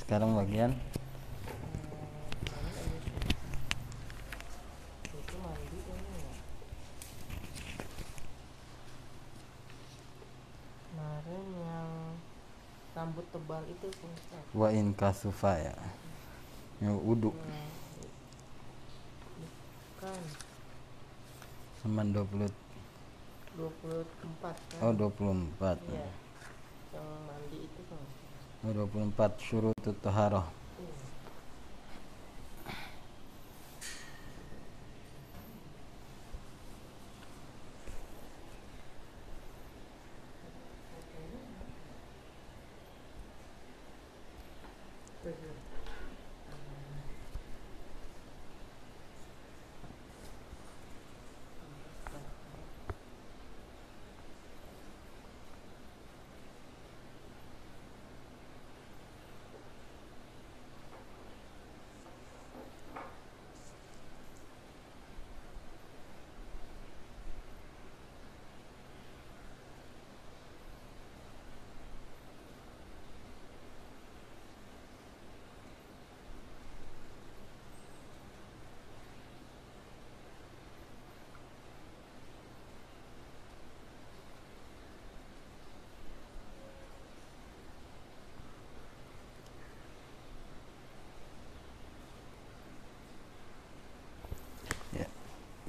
sekarang bagian. Itu mandi ini ya kemarin yang rambut tebal itu Ustaz. Wa in kasufa ya. Ya wudhu Nah, kan sama 20 24 kan? Oh 24 iya. yang mandi itu kan 24 syurutut taharah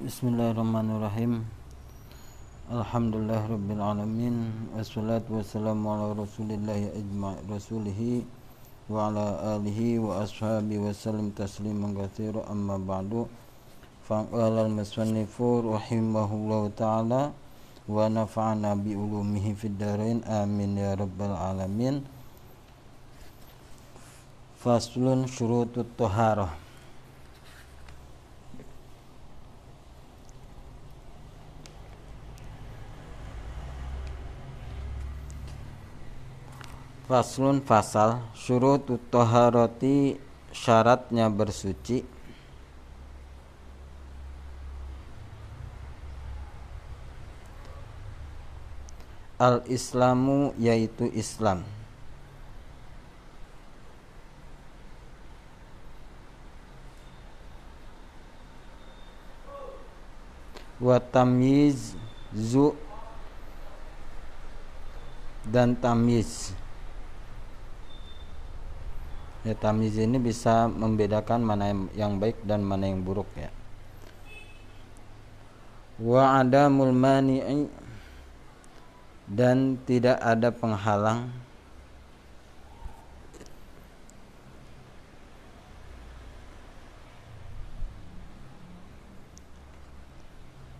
بسم الله الرحمن الرحيم الحمد لله رب العالمين والصلاة والسلام على رسول الله أجمع رسوله وعلى آله وأصحابه وسلم تسليما كثيرا أما بعد فقال المصنف رحمه الله تعالى ونفعنا بعلومه في الدارين آمين يا رب العالمين فصل شروط الطهاره Faslun fasal syurut toharoti syaratnya bersuci. Al Islamu yaitu Islam. Wa tamyiz zu dan tamyiz Ya tamyiz ini bisa membedakan mana yang- baik dan mana yang buruk ya. Wa adamul mani'i dan tidak ada penghalang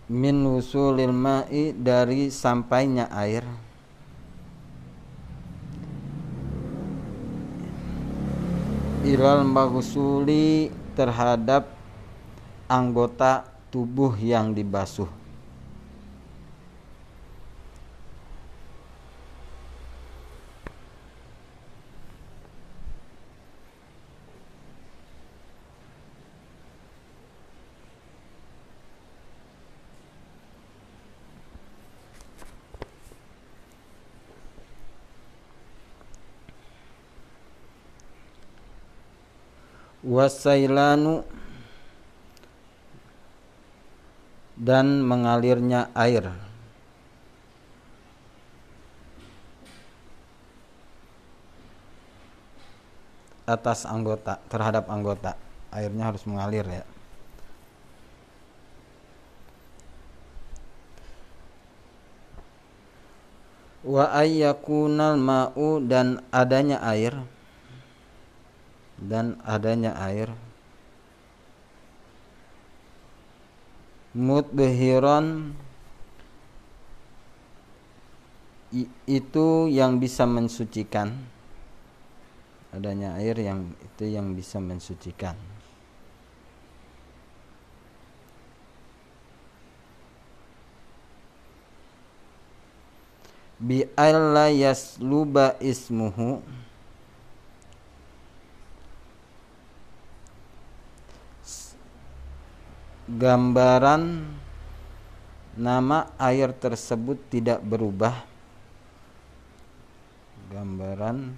min wusulil ma'i dari sampainya air ilal maghsuli terhadap anggota tubuh yang dibasuh wasailanu dan mengalirnya air. Atas anggota terhadap anggota. Airnya harus mengalir ya. Wa ayyakunal ma'u dan adanya air dan adanya air. Mudhiran i- itu yang bisa mensucikan. Adanya air yang itu yang bisa mensucikan. Bi alla yasluba ismuhu gambaran nama air tersebut tidak berubah. Gambaran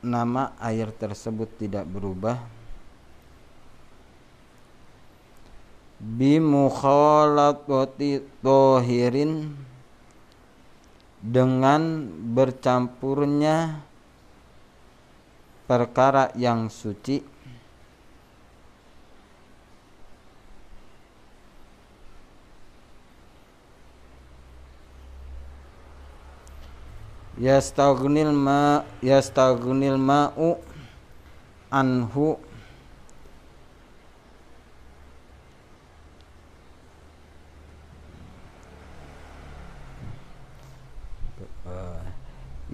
nama air tersebut tidak berubah. Bimukhalatati tohirin dengan bercampurnya perkara yang suci yastaghnil ma ma'u anhu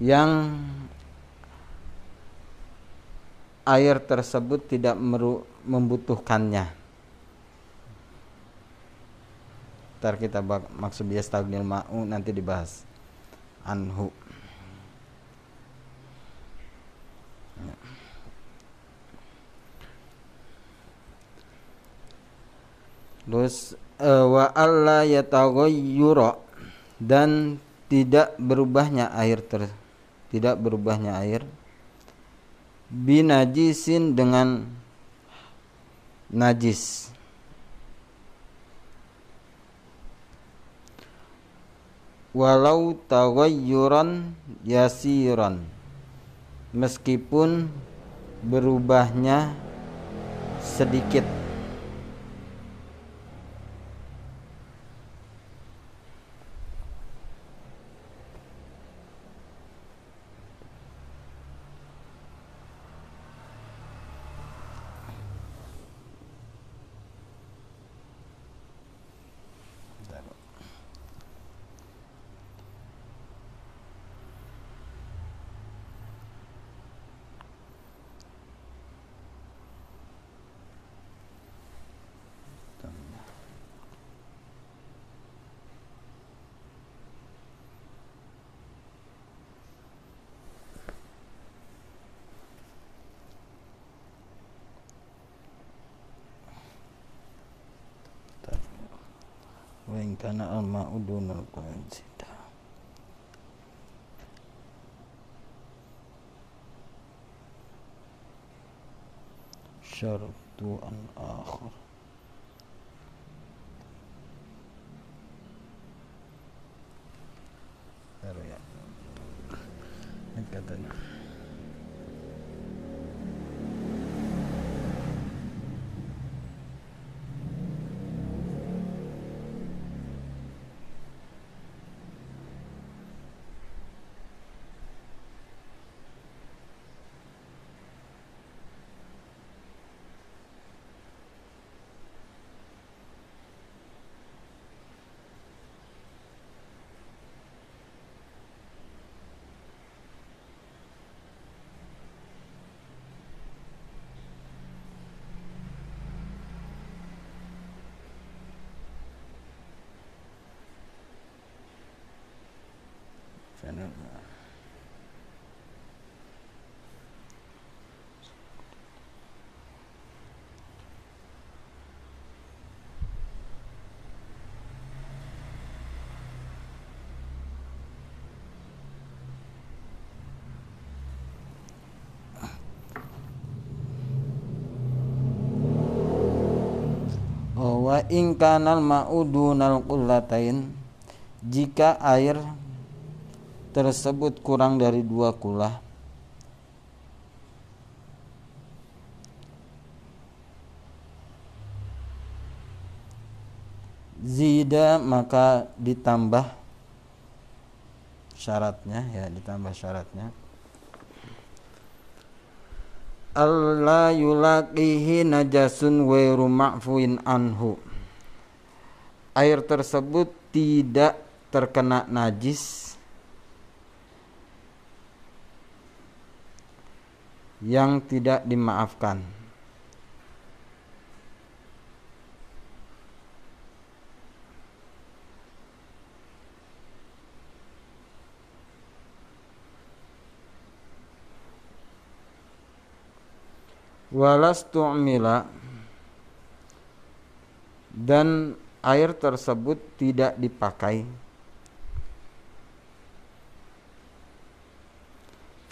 yang air tersebut tidak membutuhkannya. Ntar kita maksud dia stagnil ma'u nanti dibahas anhu. Terus uh, wa alla yataghayyura. Dan tidak berubahnya air ter tidak berubahnya air. Binajisin dengan najis. Walau taghayyuran yasiran. Meskipun berubahnya sedikit wa in kana al-ma'u dunal qanzita syartu an akhar Taruh ya. Ini katanya. channel wa in kanal ma'udunal qullatain jika air tersebut kurang dari dua kulah. Zida maka ditambah syaratnya ya ditambah syaratnya. Allah yulaqihi najasun wairu ma'fuin anhu. Air tersebut tidak terkena najis yang tidak dimaafkan. Walastu'mila dan air tersebut tidak dipakai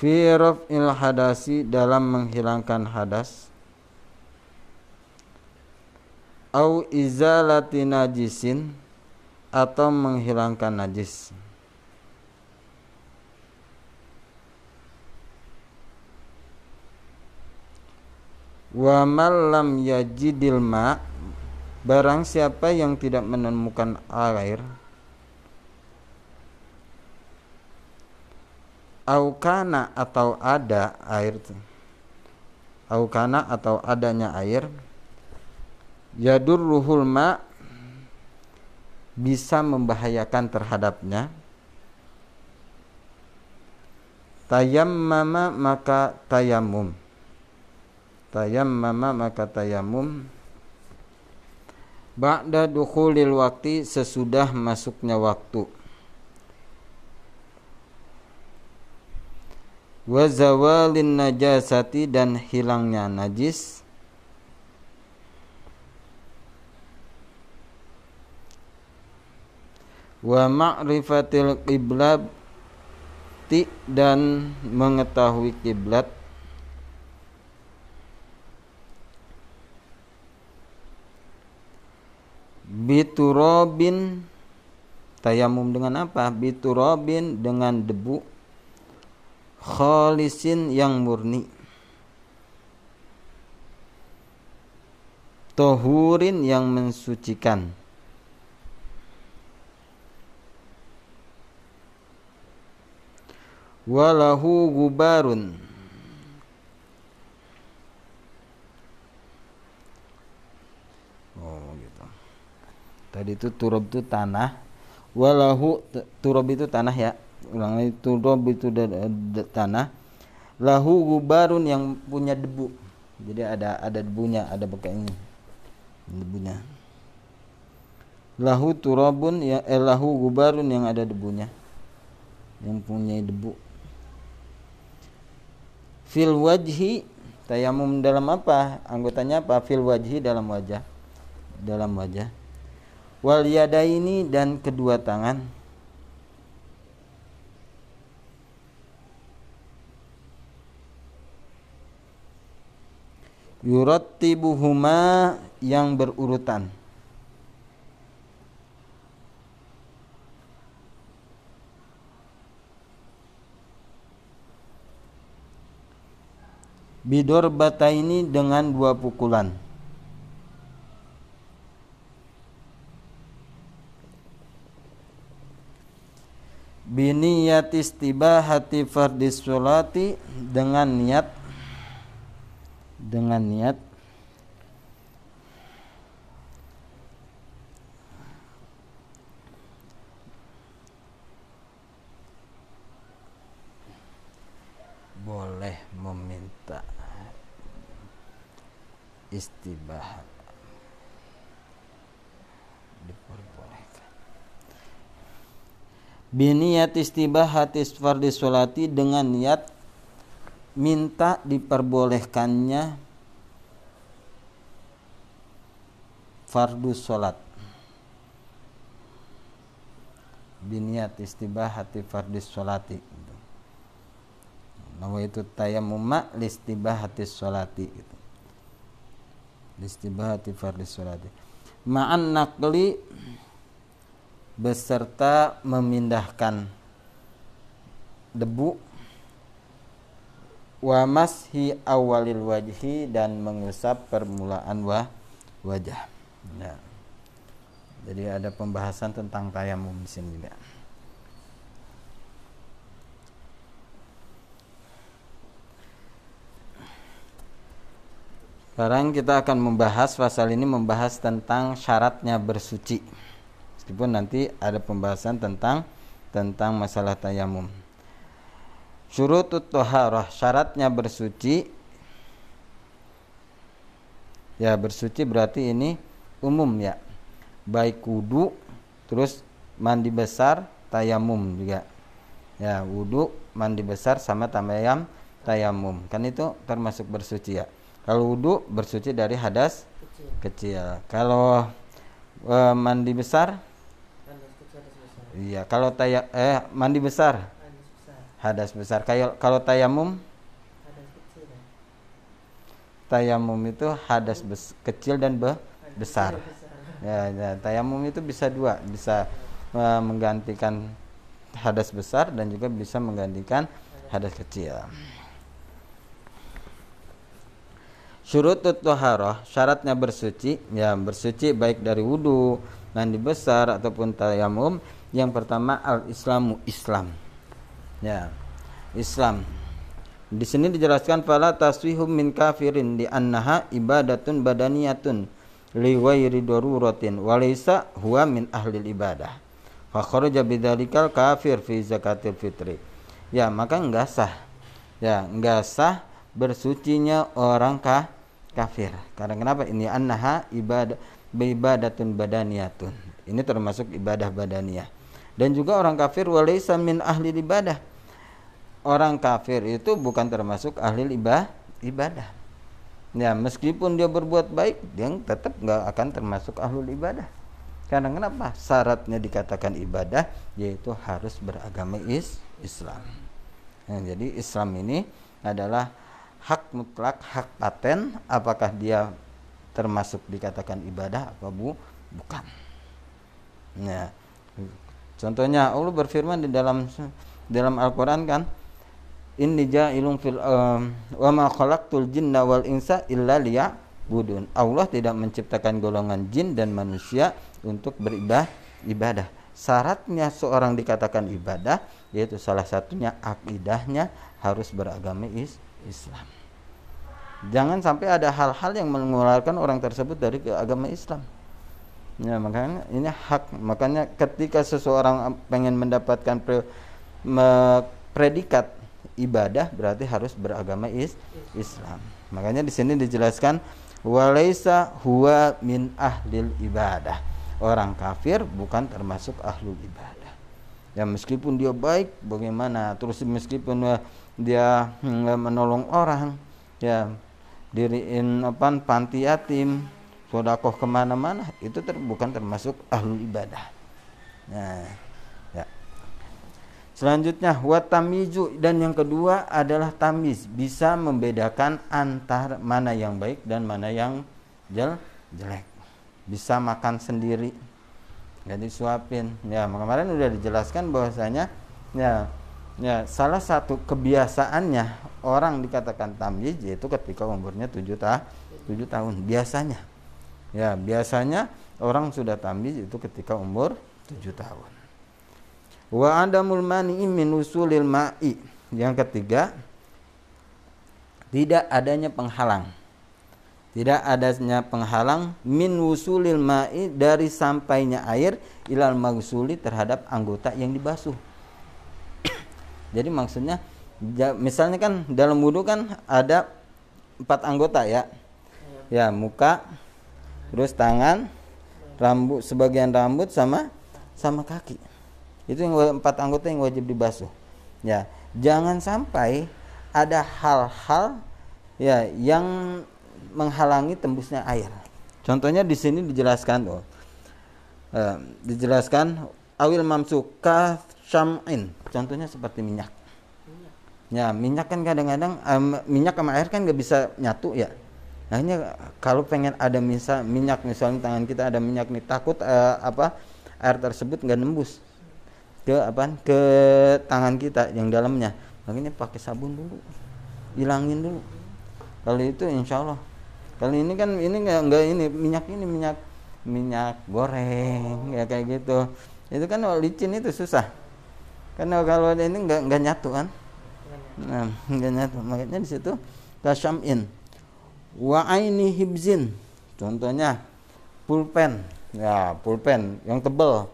fi raf'il hadasi dalam menghilangkan hadas. Au izalati najisin atau menghilangkan najis. Wa lam yajidil ma barang siapa yang tidak menemukan air aukana atau ada air aukana atau adanya air yadur ruhul ma bisa membahayakan terhadapnya. Tayammama maka tayamum tayammama maka tayamum ba'da dukhulil waktu sesudah masuknya waktu wa zawalin najasati dan hilangnya najis. Wa ma'rifatil qiblati dan mengetahui kiblat biturobin tayamum dengan apa? Biturobin dengan debu khalisin yang murni. Tohurin yang mensucikan. Walahu gubarun. Oh gitu. Tadi itu turab itu tanah. Walahu turab itu tanah ya ulang lagi turab itu tanah. Lahu gubarun yang punya debu. Jadi ada ada debunya ada bekas ini debunya. Lahu turabun ya eh, lahu gubarun yang ada debunya. Yang punya debu. Fil wajhi tayamum dalam apa? Anggotanya apa? Fil wajhi dalam wajah. Dalam wajah. Wal yadaini dan kedua tangan yurattibuhuma yang berurutan. Bidor bata ini dengan dua pukulan. Biniyat istibahati fardis sholati dengan niat dengan niat boleh meminta istibahat diperbolehkan. Biniyat istibahat fardis sholati dengan niat minta diperbolehkannya fardu sholat. Biniat istibahati fardis sholati. Nama itu tayamuma listibahati sholati. Gitu listibahati fardis sholati. Ma'an nakli beserta memindahkan debu wa mashi awalil wajhi dan mengusap permulaan wa wajah. Ya. Jadi ada pembahasan tentang tayamum di sini juga. Sekarang kita akan membahas pasal ini membahas tentang syaratnya bersuci. Meskipun nanti ada pembahasan tentang tentang masalah tayamum syurutut toharah syaratnya bersuci. Ya bersuci berarti ini umum ya. Baik wudu terus mandi besar tayamum juga. Ya wudu mandi besar sama tamayam tayamum. Kan itu termasuk bersuci ya. Kalau wudu bersuci dari hadas kecil, kecil. kalau e, mandi besar. Iya kalau taya eh mandi besar hadas besar. Kayak kalau tayamum? Ya. tayamum itu hadas bes- kecil dan be- besar. Ya, ya tayamum itu bisa dua. Bisa eh, menggantikan hadas besar dan juga bisa menggantikan hadas kecil. Syurutut toharoh syaratnya bersuci. Ya bersuci baik dari wudhu mandi besar ataupun tayamum. Yang pertama al islamu Islam ya. Islam. Di sini dijelaskan fala taswihum min kafirin di annaha ibadatun badaniyatun li ghairi daruratin wa huwa min ahli ibadah. Fa kharaja kafir fi zakatil fitri. Ya maka enggak sah. Ya enggak sah bersucinya orang kah kafir. Karena kenapa? Ini annaha ibadah ibadatun badaniyatun. Ini termasuk ibadah badaniyah. Dan juga orang kafir walaysa min ahli ibadah orang kafir itu bukan termasuk ahli ibadah ibadah ya meskipun dia berbuat baik dia tetap nggak akan termasuk ahli ibadah karena kenapa syaratnya dikatakan ibadah yaitu harus beragama is Islam Nah, jadi Islam ini adalah hak mutlak, hak paten. Apakah dia termasuk dikatakan ibadah apa bu? Bukan. Nah, contohnya Allah berfirman di dalam dalam Al-Qur'an kan, Inni ja'ilun fil um, wa ma khalaqtul jinna wal insa illa liya'budun. Allah tidak menciptakan golongan jin dan manusia untuk beribadah ibadah. Syaratnya seorang dikatakan ibadah yaitu salah satunya akidahnya harus beragama is Islam. Jangan sampai ada hal-hal yang mengeluarkan orang tersebut dari agama Islam. Ya, makanya ini hak. Makanya ketika seseorang pengen mendapatkan pre, me- predikat ibadah berarti harus beragama is Islam. Makanya di sini dijelaskan walaisa huwa min ahlil ibadah. Orang kafir bukan termasuk ahlul ibadah ya meskipun dia baik bagaimana terus meskipun uh, dia hmm, menolong orang ya diriin apa panti yatim sodakoh ke mana-mana itu ter, bukan termasuk ahlul ibadah nah selanjutnya watamizu dan yang kedua adalah tamiz bisa membedakan antar mana yang baik dan mana yang jel jelek. Bisa makan sendiri nggak disuapin. Ya kemarin udah dijelaskan bahwasanya ya ya salah satu kebiasaannya orang dikatakan tamyiz yaitu ketika umurnya tujuh ta tujuh tahun biasanya. Ya biasanya orang sudah tamyiz itu ketika umur tujuh tahun wa adamul mani'i min usulil ma'i yang ketiga tidak adanya penghalang tidak adanya penghalang min wusulil ma'i dari sampainya air ilal magsuli terhadap anggota yang dibasuh. Jadi maksudnya misalnya kan dalam wudhu kan ada empat anggota ya. Ya, muka, terus tangan, rambut sebagian rambut sama sama kaki. Itu yang empat anggota yang wajib dibasuh. Ya, jangan sampai ada hal-hal ya yang menghalangi tembusnya air. Contohnya di sini dijelaskan tuh. Uh, dijelaskan awil mamsuka syam'in. Contohnya seperti minyak. Ya, minyak kan kadang-kadang um, minyak sama air kan nggak bisa nyatu ya. Nah ini kalau pengen ada misal minyak misalnya tangan kita ada minyak nih takut uh, apa air tersebut nggak nembus ke apa ke tangan kita yang dalamnya makanya pakai sabun dulu hilangin dulu kalau itu insya Allah Kali ini kan ini nggak nggak ini minyak ini minyak minyak goreng ya kayak gitu. Itu kan kalau licin itu susah. Karena kalau ini nggak nggak nyatu kan. Nah, nggak nyatu. Makanya di situ kasyamin wa aini hibzin. Contohnya pulpen. Ya, pulpen yang tebel.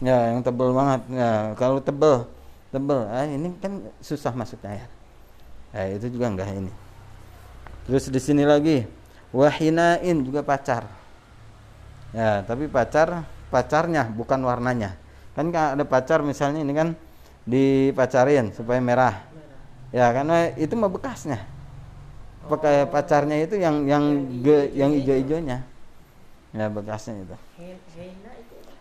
Ya, yang tebel banget. Ya, kalau tebel tebel, ah, ini kan susah masuknya ya. Ya, itu juga enggak ini. Terus di sini lagi wahinain juga pacar. Ya tapi pacar pacarnya bukan warnanya. Kan ada pacar misalnya ini kan dipacarin supaya merah. Ya karena itu mah bekasnya. Pakai pacarnya itu yang yang ge, yang hijau-hijaunya. Ya bekasnya itu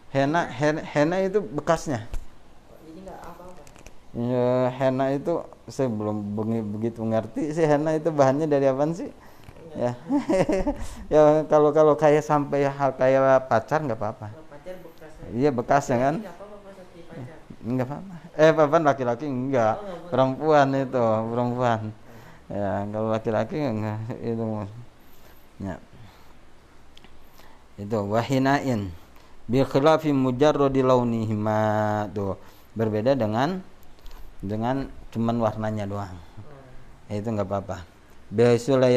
Henna henna hen- henna itu bekasnya jadi nggak apa-apa. Ya, henna itu saya belum begi- begitu ngerti sih henna itu bahannya dari apa sih? Ya, ya kalau kalau kayak sampai hal kayak pacar nggak apa-apa. Iya bekasnya kan? Nggak apa-apa. Eh, papan laki-laki enggak. Oh. Perempuan itu, perempuan. Ya, kalau laki-laki enggak itu. Ya. Itu wahinain bi khilafi mujarradi launihima tuh. Berbeda dengan dengan cuman warnanya doang. Ya, itu enggak apa-apa. Bihaitsu la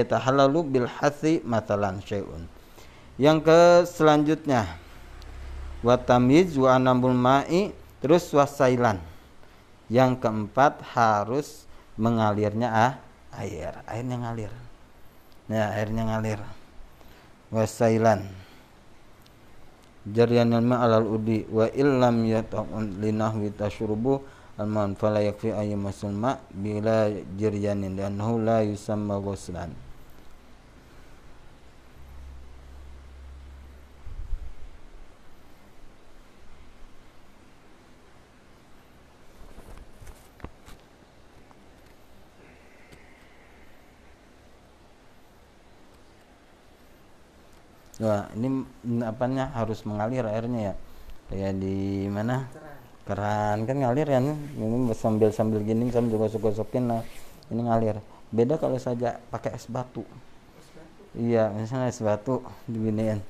bil hathi matalan syai'un. Yang ke selanjutnya wa tamyiz wa anamul ma'i terus wasailan. Yang keempat harus mengalirnya ah, air, airnya ngalir. Ya, airnya ngalir. Wasailan. Jaryanul ma alal udi wa illam yata'un linahwi tashrubu alman fala yakfi ayyamasul ma bila jiryanin liannahu la yusamma ghuslan. Ini apanya harus mengalir airnya ya. Kayak di mana? Keran. Kan ngalir kan. Ini sambil sambil gini sambil gosok-gosokin nah ini ngalir. Beda kalau saja pakai es batu. Es batu. Iya, misalnya es batu diginiin.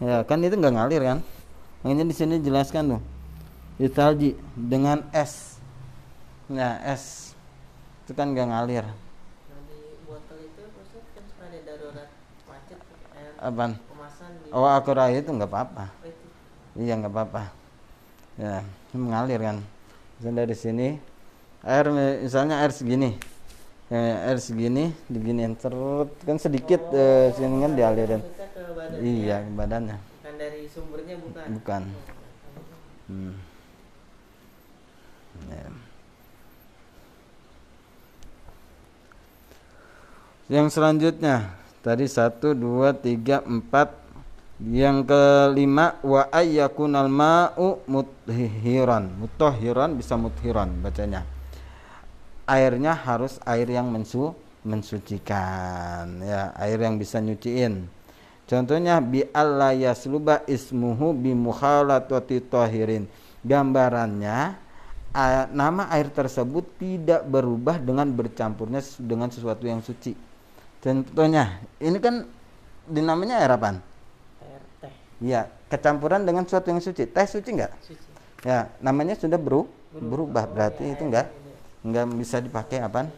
Ya, kan itu nggak ngalir kan? Makanya di sini jelaskan tuh. Italji dengan es. Nah, es itu kan nggak ngalir. Nah di botol itu kan suka ada darurat macet air Apaan? Oh, akurai itu nggak apa-apa. Oh. Iya nggak apa-apa. Ya, mengalir kan. Misalnya dari sini air misalnya air segini. Ya, air segini diginiin terus kan sedikit eh, sini kan dialirin. Ke Iya, ke badannya. bukan dari sumbernya bukan Bukan. Oh, Hmm. Ya. Yang selanjutnya tadi satu dua tiga empat yang kelima wa ayyakunal ma'u muthiran mutahhiran bisa muthiran bacanya. Airnya harus air yang mensu mensucikan ya air yang bisa nyuciin. Contohnya bi alla yasluba ismuhu bi mukhalatati tahirin. Gambarannya nama air tersebut tidak berubah dengan bercampurnya dengan sesuatu yang suci. Contohnya ini kan dinamanya air apaan ya kecampuran dengan sesuatu yang suci. Teh suci nggak? Suci. Ya namanya sudah beru Berubah. berubah. Berarti itu enggak enggak bisa dipakai apaan?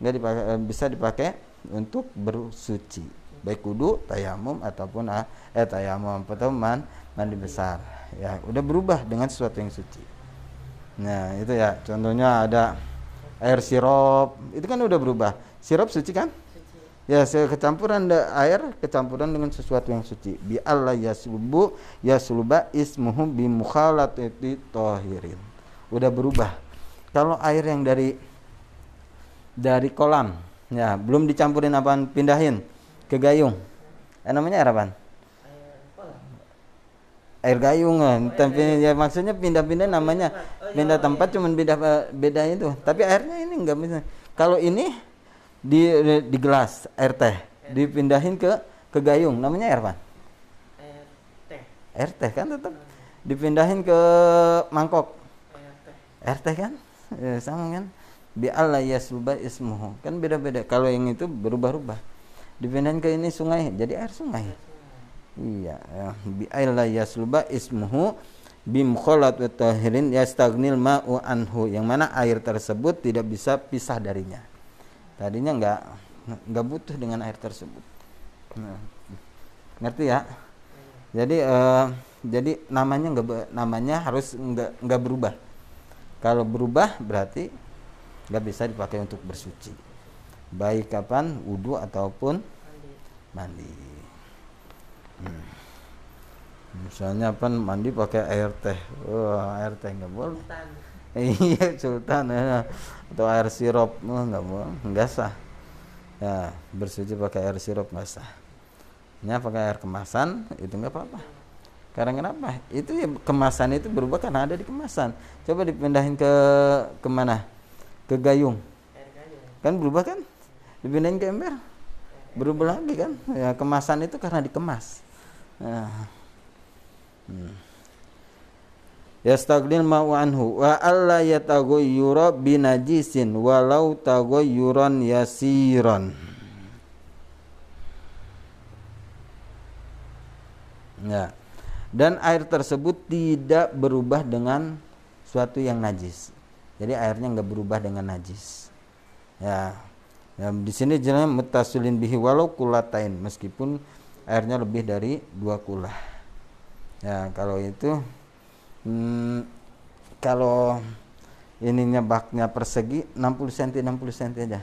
Enggak dipakai eh, bisa dipakai untuk bersuci. Baik kudu tayamum ataupun ah, eh tayamum atau man, mandi besar. Ya udah berubah dengan sesuatu yang suci. Nah itu ya. Contohnya ada air sirup. Itu kan udah berubah. Sirup suci kan Ya, kecampuran air kecampuran dengan sesuatu yang suci. Bi Allah yaslubu yasluba ismuhu bi mukhalatati tahirin. Udah berubah. Kalau air yang dari dari kolam, ya, belum dicampurin apaan pindahin ke gayung. Eh, namanya air apaan? air kolam Air gayung kan. Tapi ya maksudnya pindah-pindah namanya Oh, pindah oh, tempat cuman beda beda itu. Tapi airnya ini enggak bisa. Kalau ini di di gelas air teh. Dipindahin ke ke gayung namanya air apa? air teh. Air teh kan tetap dipindahin ke mangkok. Air teh. Air teh kan? Ya, sama kan? Bi Allah yasluba ismuhu. Kan beda-beda. Kalau yang itu berubah-ubah. Dipindahin ke ini sungai jadi air sungai. Iya ya. bi Allah yasluba ismuhu bim kholat wa tahirin yastagnil ma'u anhu. Yang mana air tersebut tidak bisa pisah darinya tadinya nggak nggak butuh dengan air tersebut. Nah, ngerti ya? Jadi eh, jadi namanya nggak namanya harus nggak nggak berubah. Kalau berubah berarti nggak bisa dipakai untuk bersuci. Baik kapan? Wudhu ataupun mandi. Hmm. misalnya apa? Mandi pakai air teh. Wah air teh nggak boleh iya sultan ya. atau air sirup oh, nggak boleh nggak sah ya bersuci pakai air sirup nggak sah nya pakai air kemasan itu nggak apa-apa Karena kenapa? Itu ya kemasan itu berubah karena ada di kemasan. Coba dipindahin ke ke mana? Ke gayung. Kan berubah kan? Dipindahin ke ember. Berubah lagi kan? Ya kemasan itu karena dikemas. Nah. Hmm. Yastaghnil ma'u anhu wa alla yataghayyura binajisin walau taghayyuran yasiran. Ya. Dan air tersebut tidak berubah dengan suatu yang najis. Jadi airnya nggak berubah dengan najis. Ya. Ya, di sini jelas mutasilin bihi walau kulatain meskipun airnya lebih dari dua kulah. Ya, kalau itu hmm, kalau ininya baknya persegi 60 cm 60 cm aja.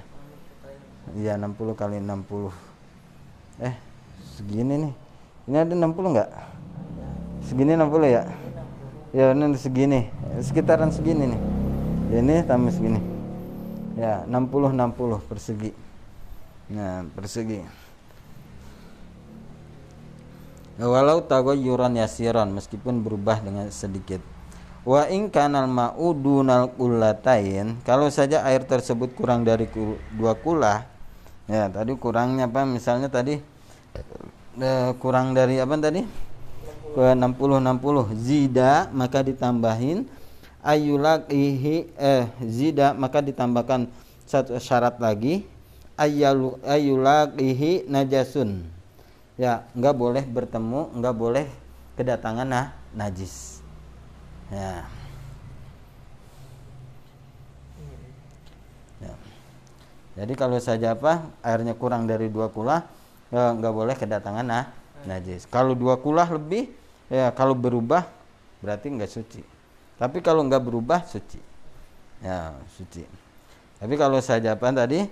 Iya 60 kali 60 Eh segini nih. Ini ada 60 enggak? Segini 60 ya? Ya ini segini. Sekitaran segini nih. Ini tambah segini. Ya 60 60 persegi. Nah persegi Walau tagoyuran yasiran Meskipun berubah dengan sedikit. Wa in kanal ma'u dunal kullatain Kalau saja air tersebut kurang dari dua kulah Ya tadi kurangnya apa? Misalnya tadi eh, Kurang dari apa tadi? Ke 60 60 zida maka ditambahin. Ayulakihi eh zida maka ditambahkan satu syarat lagi. Ayalu ayulakihi najasun ya nggak boleh bertemu nggak boleh kedatangan nah najis ya Ya. Jadi kalau saja apa airnya kurang dari dua kulah ya nggak boleh kedatangan nah najis. Kalau dua kulah lebih ya kalau berubah berarti nggak suci. Tapi kalau nggak berubah suci. Ya suci. Tapi kalau saja apa tadi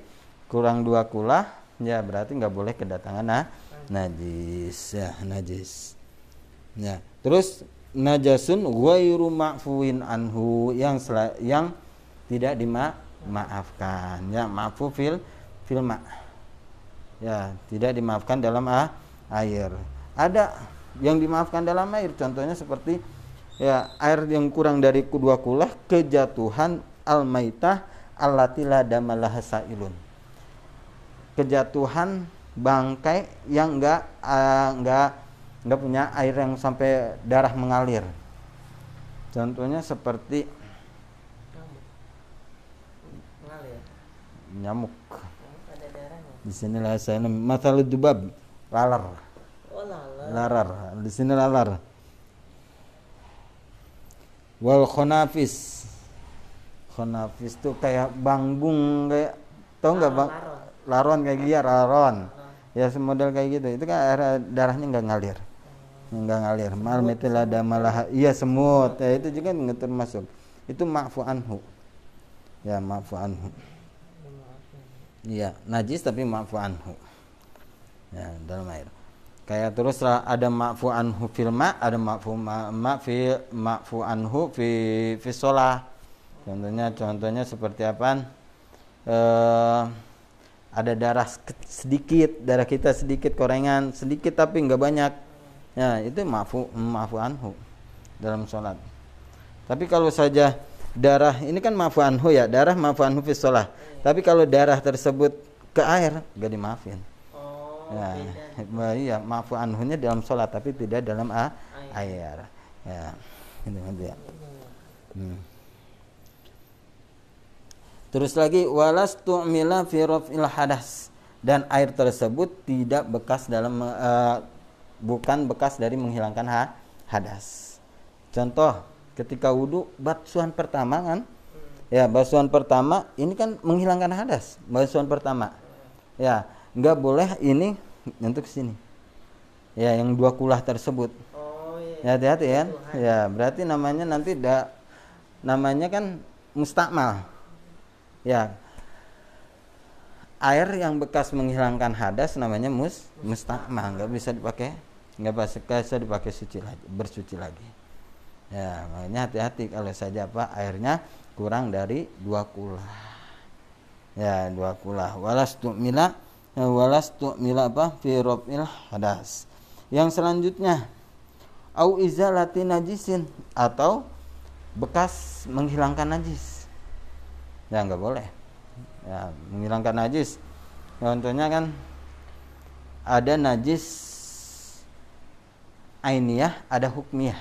kurang dua kulah ya berarti nggak boleh kedatangan nah najis ya najis. Ya terus najasun ghairu ma'fuin anhu yang yang tidak dimaafkan ya maafu fil fil ma. Ya tidak dimaafkan dalam a- air. Ada yang dimaafkan dalam air contohnya seperti ya air yang kurang dari dua kulah kejatuhan al maitah allati la damalaha sailun. Kejatuhan bangkai yang enggak ah, enggak enggak punya air yang sampai darah mengalir. Contohnya seperti nyamuk. Di sini lah saya masalah dubab lalar oh lala larar. Di sini lalar. Wal khonafis. Khonafis tuh kayak banggung kayak tau nggak bang? Laron. kayak dia laron Laron. Ya semodel kayak gitu. Itu kan air darahnya nggak ngalir. Nggak ngalir. Mal metil ada malah iya semut. Ya itu juga nggak termasuk itu maafu anhu. Ya maafu anhu. Iya najis tapi maafu anhu. Ya dalam air. Kayak terus ada maafu anhu fil ma ada maafu ma, ma fi maafu anhu fi fi sholah. Contohnya contohnya seperti apa eh ada darah sedikit darah kita sedikit korengan sedikit tapi nggak banyak. Ya itu maafu maafu anhu dalam sholat. Tapi kalau saja darah ini kan maafu anhu ya darah maafu anhu fi sholah tapi kalau darah tersebut ke air nggak dimaafin. Oh ya beda. iya maafu anhunya dalam sholat tapi tidak dalam a- Air. air. Ya itu nanti ya. Hmm. Terus lagi walas tu'mila fi raf'il hadas. Dan air tersebut tidak bekas dalam eh, bukan bekas dari menghilangkan ha- hadas. Contoh ketika wudhu basuhan pertama kan? Ya basuhan pertama ini kan menghilangkan hadas. Basuhan pertama. Ya nggak boleh ini untuk sini. Ya yang dua kulah tersebut. Oh ya iya hati-hati kan? Tuhan. ya berarti namanya nanti da, namanya kan mustakmal ya. Air yang bekas menghilangkan hadas namanya mus mustakmal nggak bisa dipakai nggak bisa dipakai suci lagi bersuci lagi. Ya makanya hati-hati kalau saja apa airnya kurang dari dua kulah. Ya dua kulah. Walas tu'mila ya, walas tu'mila apa? Fi raf'il hadas. Yang selanjutnya au izalati najisin atau bekas menghilangkan najis ya nggak boleh. Ya menghilangkan najis. Contohnya kan ada najis ainiyah ada hukmiyah.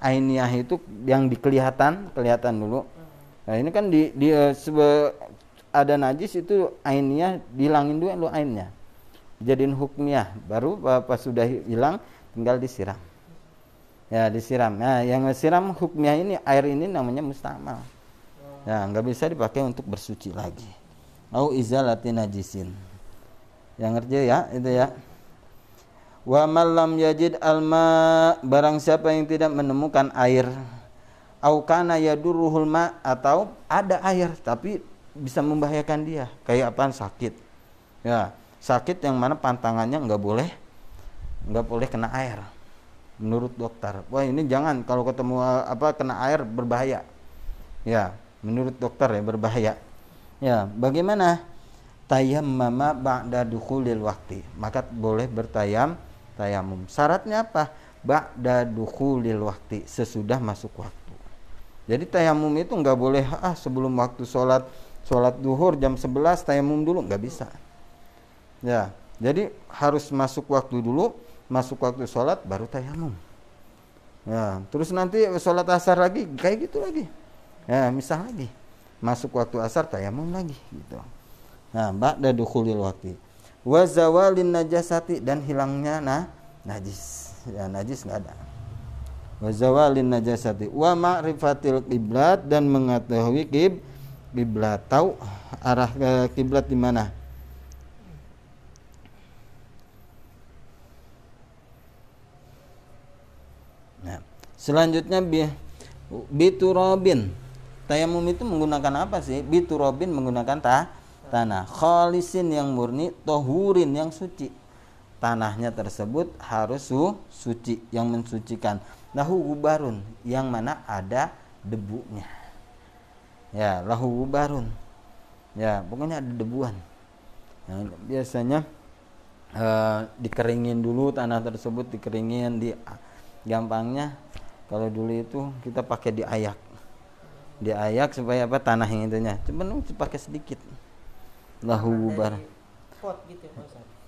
Ainiyah itu yang dikelihatan kelihatan dulu. Nah ini kan di, di eh, sebe, ada najis itu ainiyah dihilangin dulu ainnya. Jadiin hukmiyah. Baru pas sudah hilang tinggal disiram. Ya disiram. Nah yang siram hukmiyah ini air ini namanya mustamal ya nggak bisa dipakai untuk bersuci lagi. Au izalati najisin. Yang ngerti ya itu ya. Wa malam yajid alma barang siapa yang tidak menemukan air au kana yaduruhul ma atau ada air tapi bisa membahayakan dia. Kayak apa sakit. Ya sakit yang mana pantangannya nggak boleh nggak boleh kena air. Menurut dokter. Wah ini jangan kalau ketemu apa kena air berbahaya. Ya menurut dokter ya berbahaya. Ya bagaimana tayam mama ba'da dukhulil waktu maka boleh bertayam tayamum syaratnya apa? Ba'da dukhulil waktu sesudah masuk waktu. Jadi tayamum itu nggak boleh ah sebelum waktu sholat sholat duhur jam 11 tayamum dulu nggak bisa. Ya jadi harus masuk waktu dulu masuk waktu sholat baru tayamum ya terus nanti sholat asar lagi kayak gitu lagi ya misal lagi. Masuk waktu asar tayamum lagi gitu. Nah ba'da dukhulil waktu wa zawalin najasati dan hilangnya nah najis. Ya najis nggak ada. Wa zawalin najasati. Wa ma'rifatil kiblat dan mengetahui kib kiblat tahu arah ke kiblat di mana? Nah, selanjutnya bi biturabin Tayamum itu menggunakan apa sih? Biturobin menggunakan ta tanah. Khalisin yang murni, tohurin yang suci. Tanahnya tersebut harus su suci, yang mensucikan. Lahu gubarun, yang mana ada debunya. Ya, lahu gubarun. Ya, pokoknya ada debuan. Yang biasanya uh, dikeringin dulu tanah tersebut dikeringin di gampangnya kalau dulu itu kita pakai diayak diayak supaya apa tanah yang itunya. Cuman pakai sedikit. Lahu bar pot gitu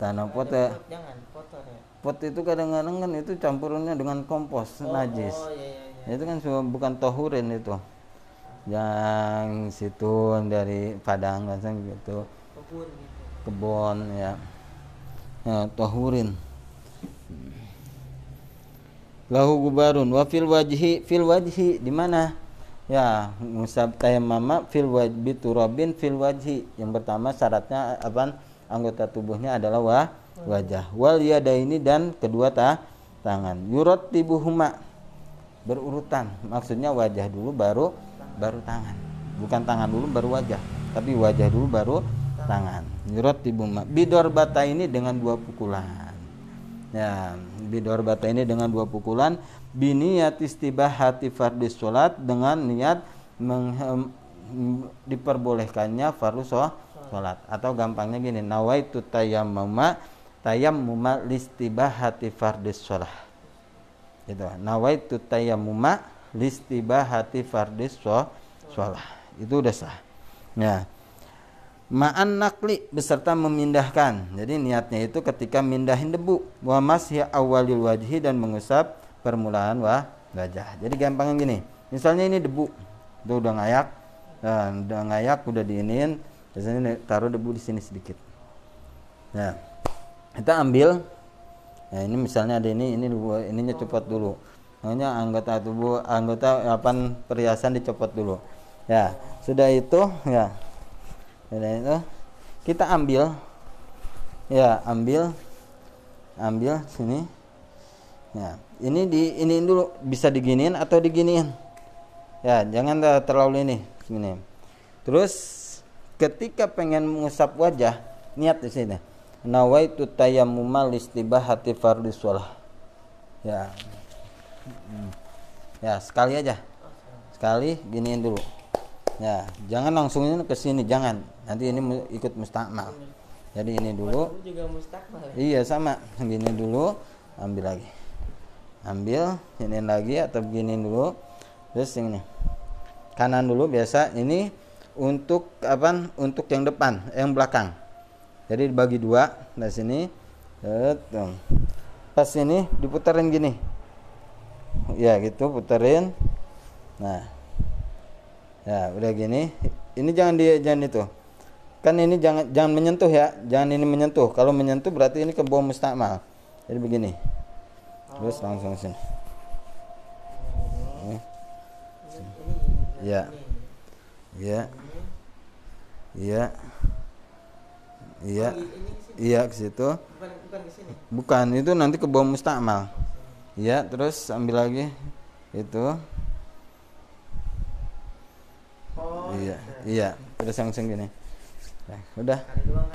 tanah pot ya. pot jangan kotor ya. Pot itu kadang-kadang kan itu campurannya dengan kompos oh, najis. oh, iya, iya, iya. itu kan bukan tohurin itu. Yang situ dari padang kan gitu. Kebun gitu. Kebon ya. Ya tohurin. Lahu gubarun. Wa fil wajhi fil wajhi di mana Ya, musab tayammama fil wajbi turabin fil wajhi. Yang pertama syaratnya apa? Anggota tubuhnya adalah wa, wajah. Wal yadaini dan kedua ta, tangan. Yurat tibuhuma berurutan. Maksudnya wajah dulu baru baru tangan. Bukan tangan dulu baru wajah, tapi wajah dulu baru tangan. Yurat tibuhuma. Bidor bata ini dengan dua pukulan. Ya, bidor bata ini dengan dua pukulan biniyat istibahati fardis sholat dengan niat meng, diperbolehkannya fardhu sholat. Atau gampangnya gini nawaitu tayammuma tayammuma listibahati fardis sholat. Itu nawaitu tayammuma listibahati fardis sholat. Itu udah sah. Ya. Ma'an nakli beserta memindahkan. Jadi niatnya itu ketika mindahin debu. Wa masya awalil wajhi dan mengusap permulaan wah gajah. Jadi gampangnya gini. Misalnya ini debu, itu udah ngayak, dan udah ngayak, udah diinin, biasanya taruh debu di sini sedikit. Nah, kita ambil. Nah, ini misalnya ada ini, ini ininya copot dulu. Makanya anggota tubuh, anggota apa perhiasan dicopot dulu. Ya, sudah itu, ya, sudah itu, kita ambil, ya, ambil, ambil sini, ya, ini di ini dulu bisa diginiin atau diginiin? Ya jangan terlalu ini gini terus ketika pengen mengusap wajah niat di sini. Nawaitu tayammuma listibahati fardhi shalah ya. Hmm. ya sekali aja. Sekali giniin dulu. Ya jangan langsung ini ke sini jangan. Nanti ini ikut mustakmal. Jadi ini dulu. Juga mustakmal ya? iya sama. Gini dulu ambil lagi ambil ini lagi atau begini dulu. Terus ini. Kanan dulu biasa ini untuk apa untuk yang depan yang belakang. Jadi dibagi dua dari sini. Tuh. pas ini diputarin gini. Ya gitu puterin. Nah. Ya udah gini. Ini jangan di jangan itu. Kan ini jangan jangan menyentuh ya. Jangan ini menyentuh. Kalau menyentuh berarti ini ke bawah mustakmal jadi begini terus langsung sini ini. Ini Ya. ini. iya. Iya ke situ. Bukan itu nanti ke bawah mustakmal iya terus ambil lagi. Itu. Iya iya. Terus langsung gini. Nah, udah.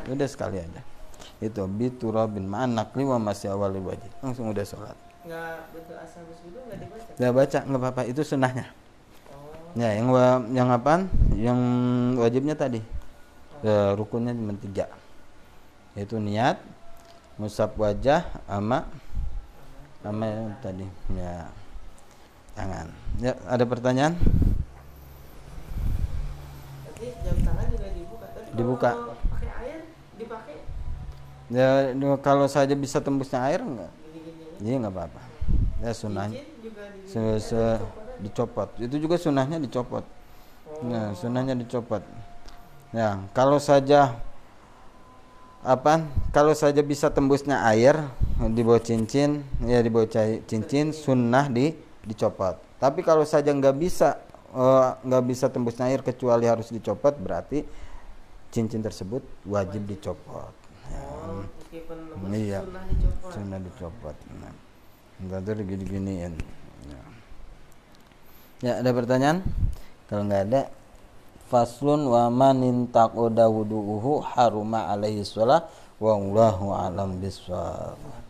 Udah sekali aja. Itu biturabin ma'an nakli wa masih awal wajib langsung udah sholat nggak betul asal nggak dibaca? Udah baca nggak apa-apa. Itu sunnahnya. Oh. Ya yang wa- yang apa yang wajibnya tadi. Ya, rukunnya cuma tiga. Yaitu niat musab wajah ama ama yang tadi. Ya. Tangan. Ya ada pertanyaan? Jam tangan juga dibuka. Tapi Dibuka. kalau pakai air dipakai? Ya kalau saja bisa tembusnya air enggak iya nggak apa-apa ya se- dicopot itu juga sunnahnya dicopot. Nah, sunnahnya dicopot. Ya, kalau saja apa? Kalau saja bisa tembusnya air di bawah cincin, ya di bawah cincin sunnah di dicopot. Tapi kalau saja nggak bisa eh, nggak bisa tembusnya air kecuali harus dicopot, berarti cincin tersebut wajib dicopot. Ya, meskipun Iya. sunnah dicopot. sunnah dicopot. Nah, ntar tuh gini-giniin. Ya. ya, ada pertanyaan? Kalau nggak ada, faslun wa man intaqada wudu'uhu haruma alaihi shalah wa wallahu alam bisawab.